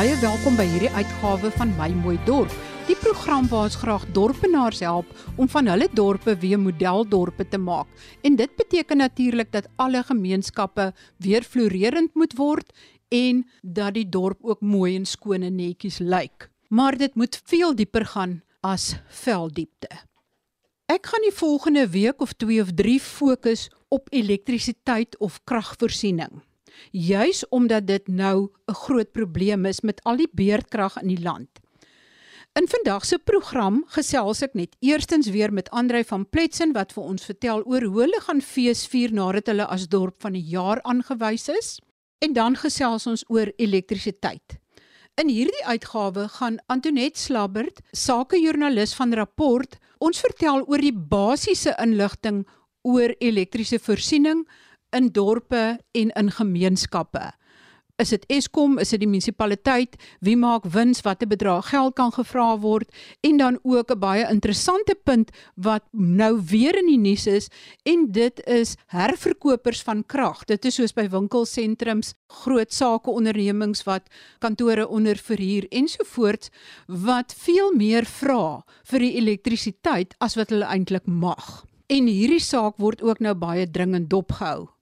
baie welkom by hierdie uitgawe van My Mooi Dorp. Die program waar ons graag dorpenaars help om van hulle dorpe weer modeldorpe te maak. En dit beteken natuurlik dat alle gemeenskappe weer floreerend moet word en dat die dorp ook mooi en skoon en netjies lyk. Maar dit moet veel dieper gaan as velddiepte. Ek gaan die volgende week of 2 of 3 fokus op elektrisiteit of kragvoorsiening juis omdat dit nou 'n groot probleem is met al die beerdkrag in die land. In vandag se program gesels ek net eerstens weer met Andrei van Pletsen wat vir ons vertel oor hoe hulle gaan feesvier nadat hulle as dorp van die jaar aangewys is en dan gesels ons oor elektrisiteit. In hierdie uitgawe gaan Antonet Slabbert, sakejoernalis van Rapport, ons vertel oor die basiese inligting oor elektriese voorsiening in dorpe en in gemeenskappe. Is dit Eskom, is dit die munisipaliteit, wie maak wins, watter bedrag geld kan gevra word en dan ook 'n baie interessante punt wat nou weer in die nuus is en dit is herverkopers van krag. Dit is soos by winkelsentrums, groot sakeondernemings wat kantore onder verhuur ensovoorts wat veel meer vra vir die elektrisiteit as wat hulle eintlik mag. En hierdie saak word ook nou baie dringend dopgehou.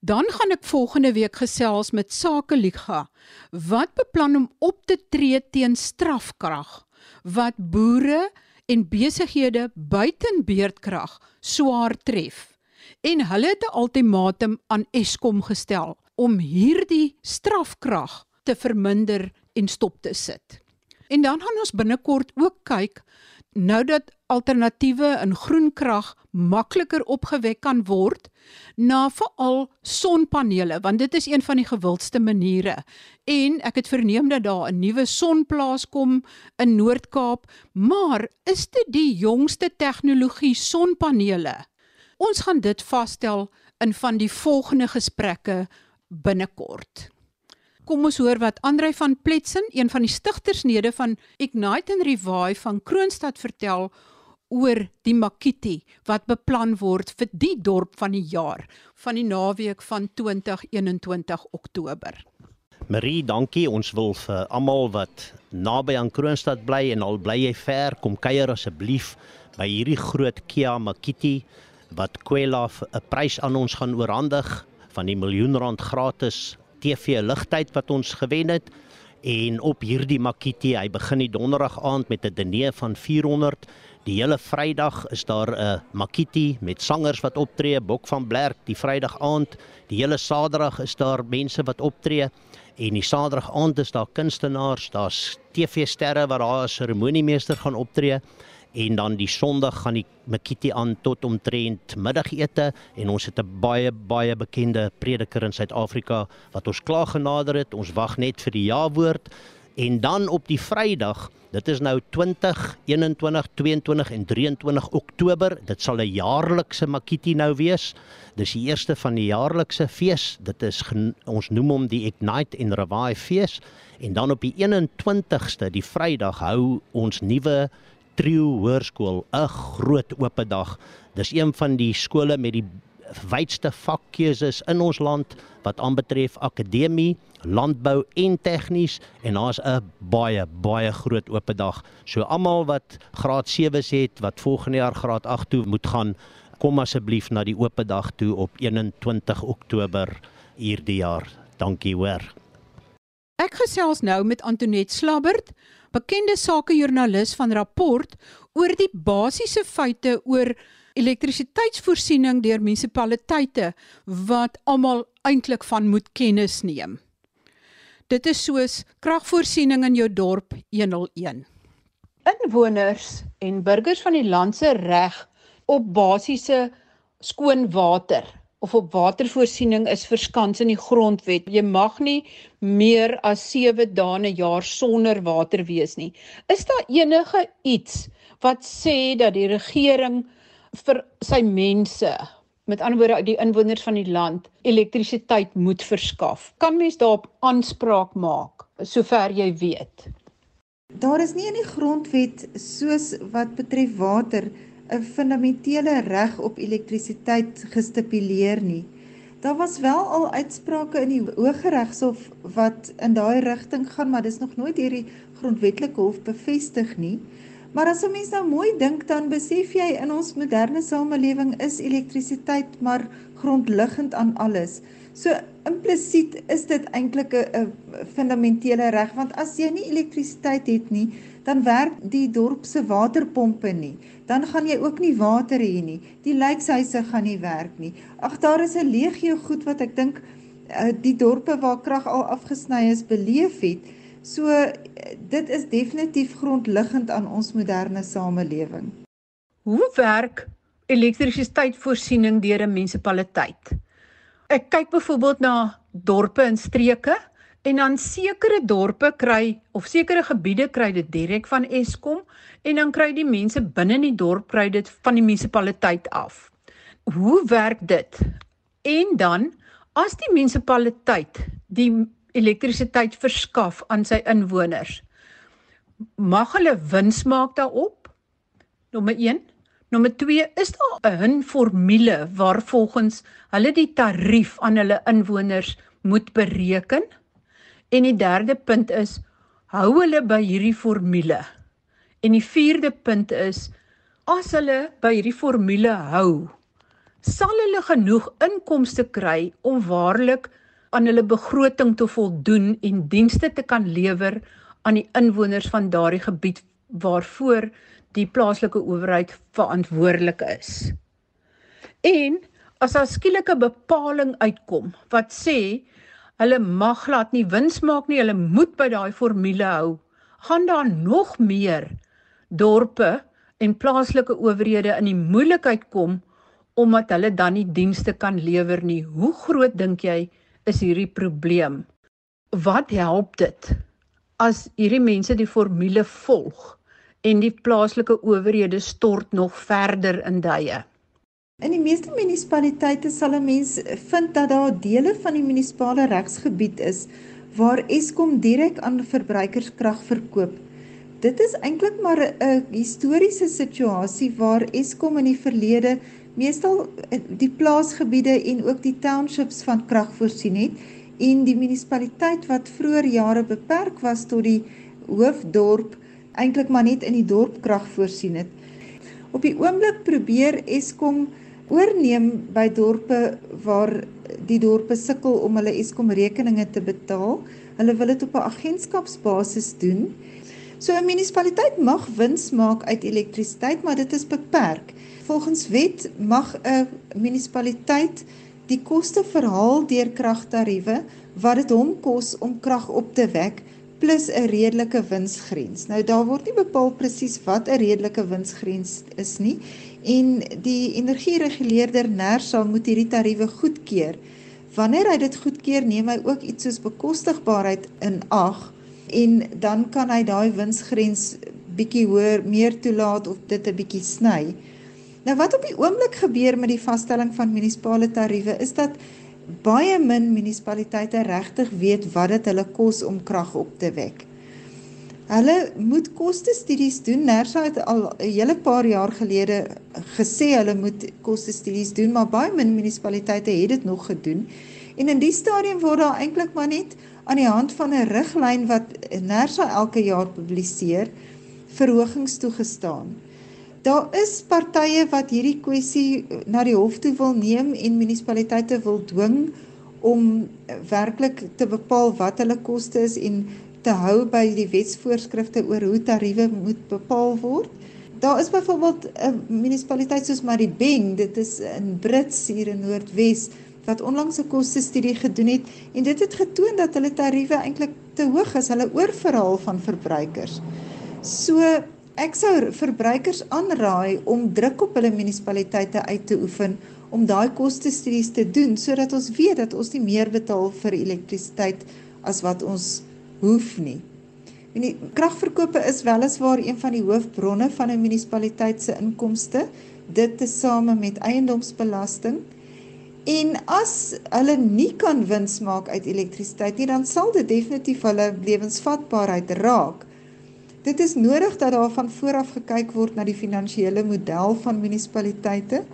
Dan gaan ek volgende week gesels met Sake Liga wat beplan om op te tree teen strafkrag wat boere en besighede buiten beerdkrag swaar tref. En hulle het 'n ultimatum aan Eskom gestel om hierdie strafkrag te verminder en stop te sit. En dan gaan ons binnekort ook kyk nou dat alternatiewe in groenkrag makliker opgewek kan word na veral sonpanele want dit is een van die gewildste maniere. En ek het verneem dat daar 'n nuwe sonplaas kom in Noord-Kaap maar is dit die jongste tegnologie sonpanele? Ons gaan dit vasstel in van die volgende gesprekke binnekort Kom ons hoor wat Andrei van Pletsen, een van die stigterslede van Ignite and Revive van Kroonstad vertel oor die Makiti wat beplan word vir die dorp van die jaar van die naweek van 2021 Oktober. Marie, dankie. Ons wil vir almal wat naby aan Kroonstad bly en al bly jy ver, kom kuier asseblief by hierdie groot Kia Makiti wat Kwela 'n prys aan ons gaan oorhandig van die miljoen rand gratis TV ligtyd wat ons gewen het. En op hierdie Makiti hy begin die donderdag aand met 'n diner van 400 die hele Vrydag is daar 'n Makiti met sangers wat optree Bok van Blerk die Vrydag aand. Die hele Saterdag is daar mense wat optree. En die Saterdag aand is daar kunstenaars daar's TV sterre wat daar 'n seremoniemeester gaan optree en dan die Sondag gaan die Makiti aan tot omtrent middagete en ons het 'n baie baie bekende prediker in Suid-Afrika wat ons klaar genader het. Ons wag net vir die ja-woord en dan op die Vrydag, dit is nou 20, 21, 22 en 23 Oktober, dit sal 'n jaarlikse Makiti nou wees. Dis die eerste van die jaarlikse fees. Dit is ons noem hom die Ignite and Revive fees en dan op die 21ste, die Vrydag hou ons nuwe Trio Hoërskool 'n groot oop dag. Dis een van die skole met die wydste vakkeuses in ons land wat aanbetref akademie, landbou en tegnies en daar's 'n baie baie groot oop dag. So almal wat graad 7's het wat volgende jaar graad 8 toe moet gaan, kom asseblief na die oop dag toe op 21 Oktober hierdie jaar. Dankie hoor. Ek gesels nou met Antonet Slabbert bekende sakejoernalis van Rapport oor die basiese feite oor elektrisiteitsvoorsiening deur munisipaliteite wat almal eintlik van moet kennis neem. Dit is soos kragvoorsiening in jou dorp 101. Inwoners en burgers van die land se reg op basiese skoon water of op watervoorsiening is verskans in die grondwet. Jy mag nie meer as 7 dae 'n jaar sonder water wees nie. Is daar enige iets wat sê dat die regering vir sy mense, met ander woorde die inwoners van die land, elektrisiteit moet verskaf? Kan mens daarop aanspraak maak sover jy weet? Daar is nie in die grondwet soos wat betref water 'n fundamentele reg op elektrisiteit gestipuleer nie. Daar was wel al uitsprake in die Hooggeregshof wat in daai rigting gaan, maar dis nog nooit deur die grondwetlike hof bevestig nie. Maar as 'n mens nou mooi dink dan besef jy in ons moderne samelewing is elektrisiteit maar grondliggend aan alles. So implisiet is dit eintlik 'n fundamentele reg want as jy nie elektrisiteit het nie, dan werk die dorp se waterpompe nie. Dan gaan jy ook nie water hê nie. Die lykshuise gaan nie werk nie. Ag daar is 'n legio goed wat ek dink eh, die dorpe waar krag al afgesny is beleef het. So dit is definitief grondliggend aan ons moderne samelewing. Hoe werk elektrisiteitsvoorsiening deur 'n munisipaliteit? Ek kyk byvoorbeeld na dorpe en streke en dan sekere dorpe kry of sekere gebiede kry dit direk van Eskom en dan kry die mense binne in die dorp kry dit van die munisipaliteit af. Hoe werk dit? En dan as die munisipaliteit die elektrisiteit verskaf aan sy inwoners. Mag hulle wins maak daarop? Nommer 1. Nommer 2 is daar 'n formule waarvolgens hulle die tarief aan hulle inwoners moet bereken? En die derde punt is hou hulle by hierdie formule. En die vierde punt is as hulle by hierdie formule hou, sal hulle genoeg inkomste kry om waarlik aan hulle begroting te voldoen en dienste te kan lewer aan die inwoners van daardie gebied waarvoor die plaaslike owerheid verantwoordelik is. En as daar skielike bepaling uitkom wat sê hulle mag glad nie wins maak nie, hulle moet by daai formule hou, gaan daar nog meer dorpe en plaaslike owerhede in die moeilikheid kom omdat hulle dan nie dienste kan lewer nie. Hoe groot dink jy is hierdie probleem. Wat help dit as hierdie mense die formule volg en die plaaslike owerhede stort nog verder in duie? In die meeste munisipaliteite sal 'n mens vind dat daar dele van die munisipale regsgebied is waar Eskom direk aan verbruikers krag verkoop. Dit is eintlik maar 'n historiese situasie waar Eskom in die verlede meestal die plaasgebiede en ook die townships van krag voorsien het en die munisipaliteit wat vroeër jare beperk was tot die hoofdorp eintlik maar net in die dorp krag voorsien het. Op die oomblik probeer Eskom oorneem by dorpe waar die dorpe sukkel om hulle Eskom rekeninge te betaal. Hulle wil dit op 'n agentskapsbasis doen. So 'n munisipaliteit mag wins maak uit elektrisiteit, maar dit is beperk. Volgens wet mag 'n munisipaliteit die koste verhaal deur kragtariewe wat dit hom kos om krag op te wek plus 'n redelike winsgrens. Nou daar word nie bepaal presies wat 'n redelike winsgrens is nie en die energiereguleerder NERSA moet hierdie tariewe goedkeur. Wanneer hy dit goedkeur, neem hy ook iets soos bekostigbaarheid in ag en dan kan hy daai winsgrens bietjie hoër meer toelaat of dit 'n bietjie sny. Nou wat op die oomblik gebeur met die vaststelling van munisipale tariewe is dat baie min munisipaliteite regtig weet wat dit hulle kos om krag op te wek. Hulle moet kostestudies doen. Nersa het al 'n hele paar jaar gelede gesê hulle moet kostestudies doen, maar baie min munisipaliteite het dit nog gedoen. En in die stadium word daar eintlik maar net aan die hand van 'n riglyn wat Nersa elke jaar publiseer, verhogings toegestaan. Daar is partye wat hierdie kwessie na die hof toe wil neem en munisipaliteite wil dwing om werklik te bepaal wat hulle koste is en te hou by die wetsvoorskrifte oor hoe tariewe moet bepaal word. Daar is byvoorbeeld 'n munisipaliteit soos Maribeng, dit is in Brits hier in Noordwes wat onlangs 'n koste-studie gedoen het en dit het getoon dat hulle tariewe eintlik te hoog is, hulle oorverhaal van verbruikers. So Ek sou verbruikers aanraai om druk op hulle munisipaliteite uit te oefen om daai koste-studies te doen sodat ons weet dat ons nie meer betaal vir elektrisiteit as wat ons hoef nie. En die kragverkope is weliswaar een van die hoofbronne van 'n munisipaliteit se inkomste, dit te same met eiendomsbelasting. En as hulle nie kan wins maak uit elektrisiteit nie, dan sal dit definitief hulle lewensvatbaarheid raak. Dit is nodig dat daar van vooraf gekyk word na die finansiële model van munisipaliteite.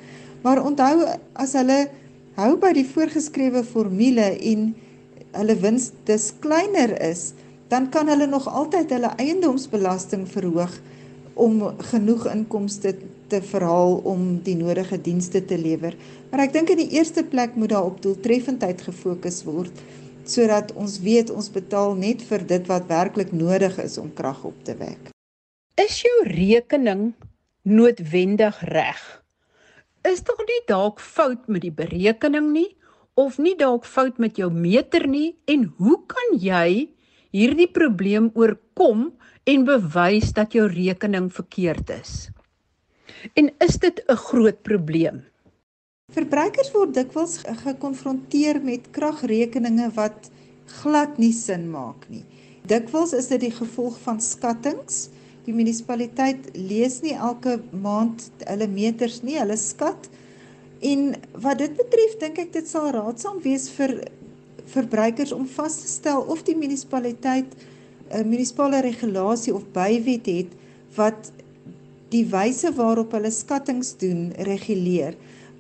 Maar onthou as hulle hou by die voorgeskrewe formule en hulle wins dis kleiner is, dan kan hulle nog altyd hulle eiendomsbelasting verhoog om genoeg inkomste te verhaal om die nodige dienste te lewer. Maar ek dink in die eerste plek moet daar op doeltreffendheid gefokus word sodat ons weet ons betaal net vir dit wat werklik nodig is om krag op te wek. Is jou rekening noodwendig reg? Is tog nie dalk fout met die berekening nie of nie dalk fout met jou meter nie en hoe kan jy hierdie probleem oorkom en bewys dat jou rekening verkeerd is? En is dit 'n groot probleem? Verbruikers word dikwels gekonfronteer met kragrekeninge wat glad nie sin maak nie. Dikwels is dit die gevolg van skattings. Die munisipaliteit lees nie elke maand hulle meters nie, hulle skat. En wat dit betref, dink ek dit sal raadsaam wees vir verbruikers om vas te stel of die munisipaliteit 'n munisipale regulasie of bywet het wat die wyse waarop hulle skattings doen reguleer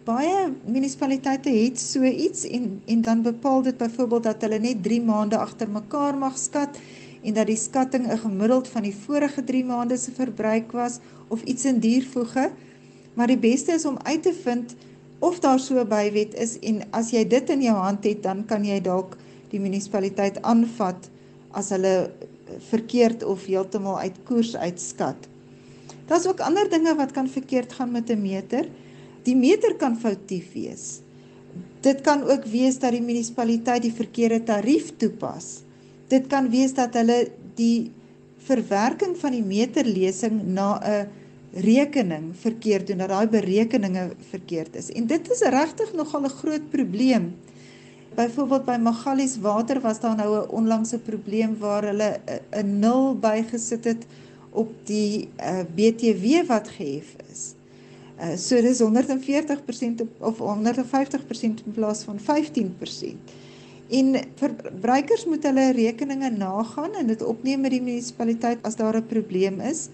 baie munisipaliteite het so iets en en dan bepaal dit byvoorbeeld dat hulle net 3 maande agter mekaar mag skat en dat die skatting 'n gemiddeld van die vorige 3 maande se verbruik was of iets in diervoege. Maar die beste is om uit te vind of daar so 'n bywet is en as jy dit in jou hand het, dan kan jy dalk die munisipaliteit aanvat as hulle verkeerd of heeltemal uit koers uitskat. Daar's ook ander dinge wat kan verkeerd gaan met 'n meter. Die meter kan foutief wees. Dit kan ook wees dat die munisipaliteit die verkeerde tarief toepas. Dit kan wees dat hulle die verwerking van die meterlesing na 'n rekening verkeerd doen, dat daai berekeninge verkeerd is. En dit is regtig nogal 'n groot probleem. Byvoorbeeld by Magalies Water was daar nou 'n onlangse probleem waar hulle 'n nul bygesit het op die uh, eh, BTW wat gehef is. Uh, so dis 140% of 150% in plaas van 15%. En verbruikers moet hulle rekeninge nagaan en dit opneem met die munisipaliteit as daar 'n probleem is.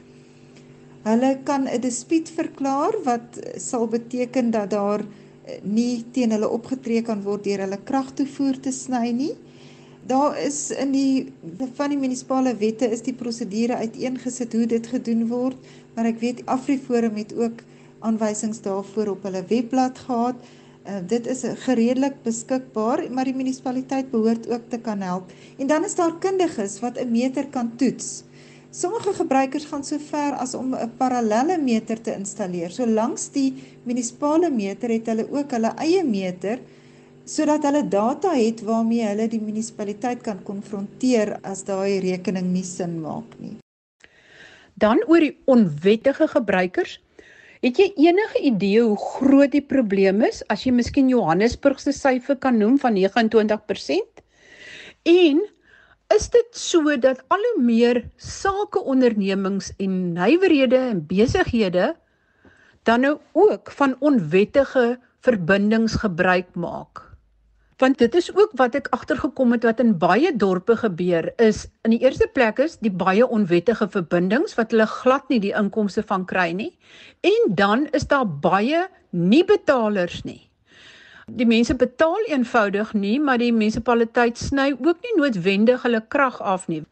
Hulle kan 'n dispuut verklaar wat sal beteken dat daar eh, nie teen hulle opgetree kan word deur hulle kragtoevoer te sny nie. Daar is in die van die munisipale wette is die prosedure uiteengesit hoe dit gedoen word, maar ek weet Afriforum het ook aanwysings daarvoor op hulle webblad gehad. Uh, dit is gereedelik beskikbaar, maar die munisipaliteit behoort ook te kan help. En dan is daar kundiges wat 'n meter kan toets. Sommige gebruikers gaan so ver as om 'n parallelle meter te installeer. So langs die munisipale meter het hulle ook hulle eie meter sodat hulle data het waarmee hulle die munisipaliteit kan konfronteer as daai rekening nie sin maak nie. Dan oor die onwettige gebruikers Het jy enige idee hoe groot die probleem is as jy miskien Johannesburg se syfer kan noem van 29%? En is dit so dat al hoe meer sakeondernemings en nywerhede en besighede dan nou ook van onwettige verbindings gebruik maak? Want dit is ook wat ek agtergekom het wat in baie dorpe gebeur is in die eerste plek is die baie onwettige verbindings wat hulle glad nie die inkomste van kry nie en dan is daar baie nie betalers nie. Die mense betaal eenvoudig nie, maar die munisipaliteit sny ook nie noodwendig hulle krag af nie.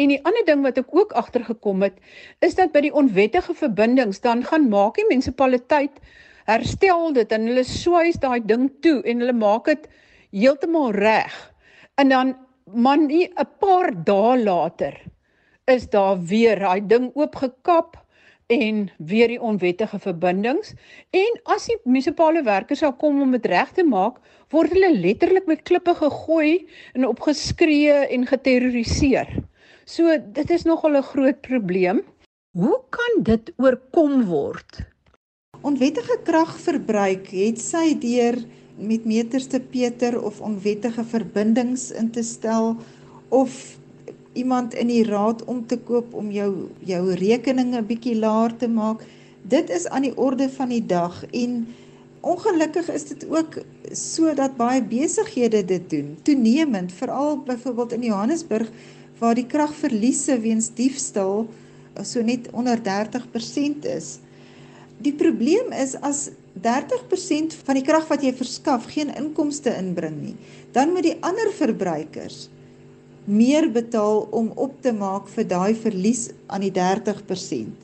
En die ander ding wat ek ook agtergekom het, is dat by die onwettige verbindings dan gaan maak die munisipaliteit herstel dit en hulle swys daai ding toe en hulle maak dit heeltemal reg. En dan man nie 'n paar dae later is daar weer daai ding oopgekap en weer die onwettige verbindings en as die munisipale werkers sou kom om dit reg te maak, word hulle letterlik met klippe gegooi en opgeskree en geterroriseer. So dit is nogal 'n groot probleem. Hoe kan dit oorkom word? Onwettige kragverbruik het sy deur met meters te Peter of onwettige verbindings in te stel of iemand in die raad om te koop om jou jou rekeninge bietjie laer te maak. Dit is aan die orde van die dag en ongelukkig is dit ook sodat baie besighede dit doen. Toenemend, veral byvoorbeeld in Johannesburg waar die kragverliese weens diefstal so net onder 30% is. Die probleem is as 30% van die krag wat jy verskaf geen inkomste inbring nie, dan moet die ander verbruikers meer betaal om op te maak vir daai verlies aan die 30%.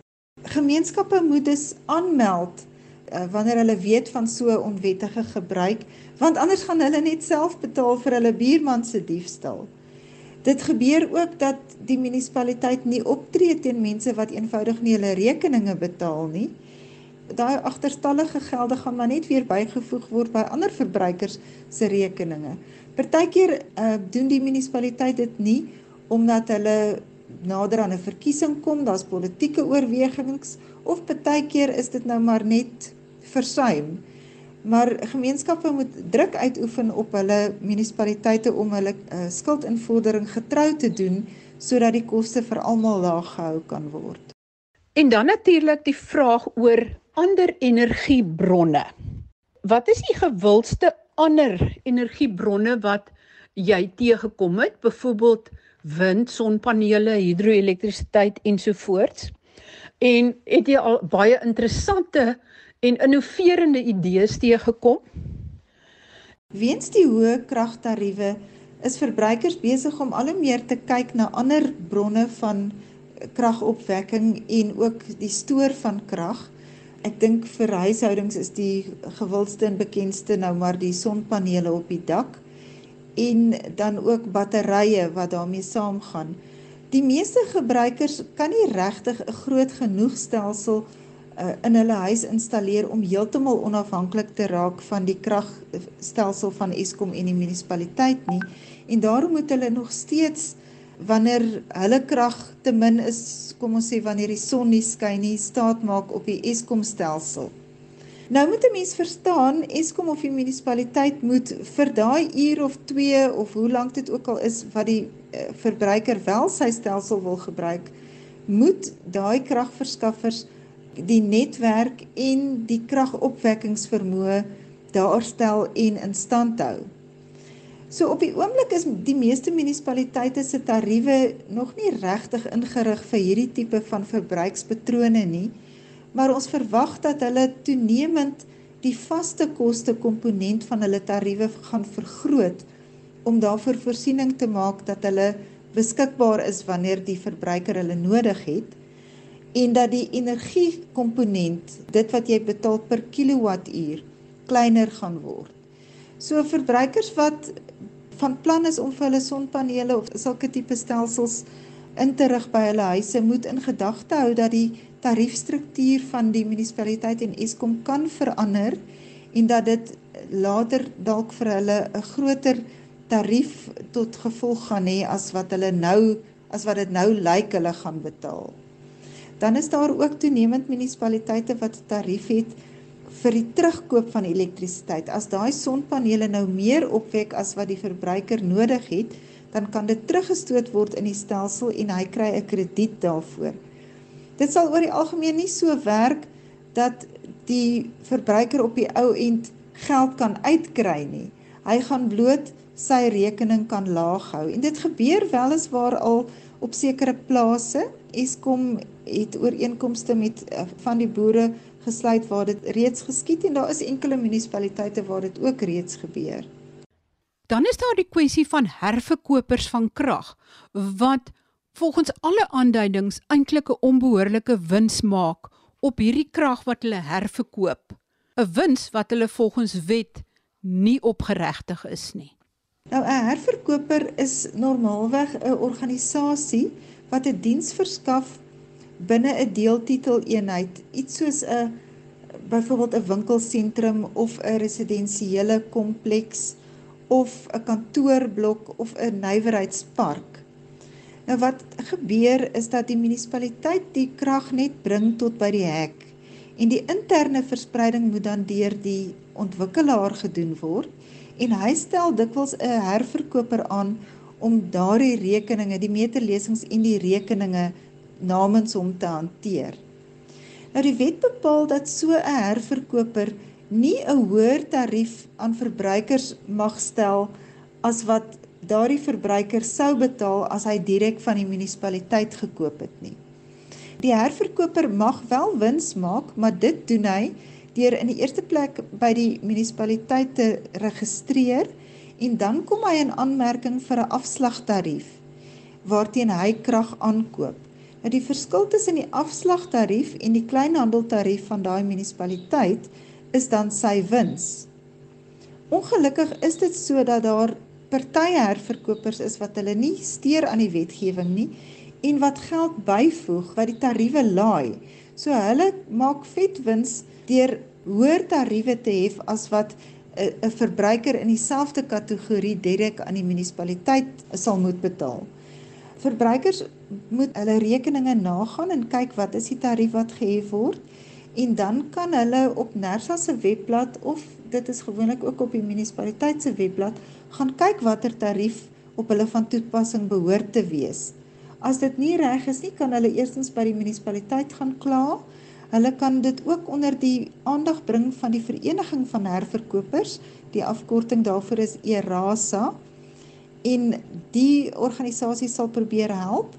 Gemeenskappe moet dus aanmeld uh, wanneer hulle weet van so onwettige gebruik, want anders gaan hulle net self betaal vir hulle buurman se diefstal. Dit gebeur ook dat die munisipaliteit nie optree teen mense wat eenvoudig nie hulle rekeninge betaal nie. Daai agterstallige gelde gaan maar net weer bygevoeg word by ander verbruikers se rekeninge. Partykeer uh, doen die munisipaliteit dit nie omdat hulle nader aan 'n verkiesing kom, daar's politieke oorwegings of partykeer is dit nou maar net versuim. Maar gemeenskappe moet druk uitoefen op hulle munisipaliteite om hulle uh, skuldinvordering getrou te doen sodat die koste vir almal laag gehou kan word. En dan natuurlik die vraag oor ander energiebronne. Wat is die gewildste ander energiebronne wat jy teëgekom het? Byvoorbeeld wind, sonpanele, hidroelektrisiteit ensovoorts. En het jy al baie interessante en innoverende idees teëgekom? Weens die hoë kragtariewe is verbruikers besig om al hoe meer te kyk na ander bronne van kragopwekking en ook die stoor van krag. Ek dink vir huishoudings is die gewildste en bekendste nou maar die sonpanele op die dak en dan ook batterye wat daarmee saamgaan. Die meeste gebruikers kan nie regtig 'n groot genoeg stelsel uh, in hulle huis installeer om heeltemal onafhanklik te raak van die kragstelsel van Eskom en die munisipaliteit nie. En daarom moet hulle nog steeds wanneer hulle krag te min is, kom ons sê wanneer die son nie skyn nie, staat maak op die Eskom stelsel. Nou moet 'n mens verstaan, Eskom of die munisipaliteit moet vir daai uur of 2 of hoe lank dit ook al is wat die uh, verbruiker wel sy stelsel wil gebruik, moet daai kragverskaffers die netwerk en die kragopwekkingsvermoë daarstel en in stand hou. So op die oomblik is die meeste munisipaliteite se tariewe nog nie regtig ingerig vir hierdie tipe van verbruikspatrone nie maar ons verwag dat hulle toenemend die vaste koste komponent van hulle tariewe gaan vergroot om daarvoor voorsiening te maak dat hulle beskikbaar is wanneer die verbruiker hulle nodig het en dat die energie komponent dit wat jy betaal per kilowattuur kleiner gaan word. So verbruikers wat van plan is om vir hulle sonpanele of sulke tipe stelsels in te rig by hulle huise moet in gedagte hou dat die tariefstruktuur van die munisipaliteit en Eskom kan verander en dat dit later dalk vir hulle 'n groter tarief tot gevolg gaan hê as wat hulle nou as wat dit nou lyk hulle gaan betaal. Dan is daar ook toenemend munisipaliteite wat 'n tarief het vir die terugkoop van elektrisiteit. As daai sonpanele nou meer opwek as wat die verbruiker nodig het, dan kan dit teruggestoot word in die stelsel en hy kry 'n krediet daarvoor. Dit sal oor die algemeen nie so werk dat die verbruiker op die ou end geld kan uitkry nie. Hy gaan bloot sy rekening kan laag hou. En dit gebeur weliswaar al op sekere plase. Eskom het ooreenkomste met eh, van die boere gesluit waar dit reeds geskied en daar is enkele munisipaliteite waar dit ook reeds gebeur. Dan is daar die kwessie van herverkopers van krag wat volgens alle aanduidings eintlik 'n onbehoorlike wins maak op hierdie krag wat hulle herverkoop. 'n Wins wat hulle volgens wet nie opgeregtig is nie. Nou 'n herverkoper is normaalweg 'n organisasie wat 'n diens verskaf binne 'n deeltitel eenheid, iets soos 'n byvoorbeeld 'n winkelsentrum of 'n residensiële kompleks of 'n kantoorblok of 'n nywerheidspark. Nou wat gebeur is dat die munisipaliteit die krag net bring tot by die hek en die interne verspreiding moet dan deur die ontwikkelaar gedoen word en hy stel dikwels 'n herverkoper aan om daardie rekeninge, die meterlesings en die rekeninge namens hom te hanteer. Nou die wet bepaal dat so 'n herverkoper nie 'n hoër tarief aan verbruikers mag stel as wat daardie verbruiker sou betaal as hy direk van die munisipaliteit gekoop het nie. Die herverkoper mag wel wins maak, maar dit doen hy deur in die eerste plek by die munisipaliteit te registreer en dan kom hy in aanmerking vir 'n afslagtarief waarteen hy krag aankoop. Nou die verskil tussen die afslagtarief en die kleinhandeltarief van daai munisipaliteit is dan sy wins. Ongelukkig is dit so dat daar partye herverkopers is wat hulle nie steur aan die wetgewing nie en wat geld byvoeg wat die tariewe laai. So hulle maak vet wins deur hoër tariewe te hef as wat 'n verbruiker in dieselfde kategorie direk aan die munisipaliteit sal moet betaal. Verbruikers moet hulle rekeninge nagaan en kyk wat is die tarief wat gehef word en dan kan hulle op Nersa se webblad of dit is gewoonlik ook op die munisipaliteit se webblad gaan kyk watter tarief op hulle van toepassing behoort te wees. As dit nie reg is nie, kan hulle eerstens by die munisipaliteit gaan kla. Hulle kan dit ook onder die aandag bring van die vereniging van herverkopers. Die afkorting daarvoor is ERASA. En die organisasie sal probeer help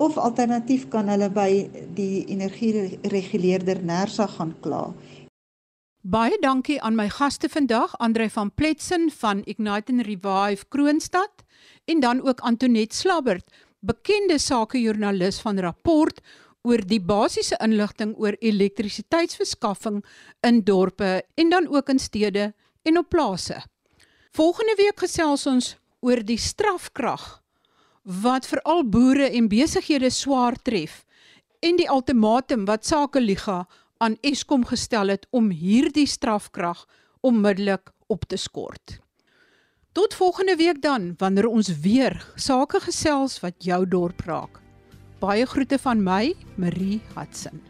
of alternatief kan hulle by die energiereguleerder Nersa gaan kla. Baie dankie aan my gaste vandag, Andre van Pletsen van Ignite and Revive Kroonstad en dan ook Antonet Slabbert, bekende sakejoernalis van Rapport oor die basiese inligting oor elektrisiteitsverskaffing in dorpe en dan ook in stede en op plase. Volgende week gesels ons oor die strafkrag wat veral boere en besighede swaar tref en die ultimatum wat Sakeliga aan Eskom gestel het om hierdie strafkrag onmiddellik op te skort. Tot volgende week dan wanneer ons weer sake gesels wat jou dorp raak. Baie groete van my, Marie Hudson.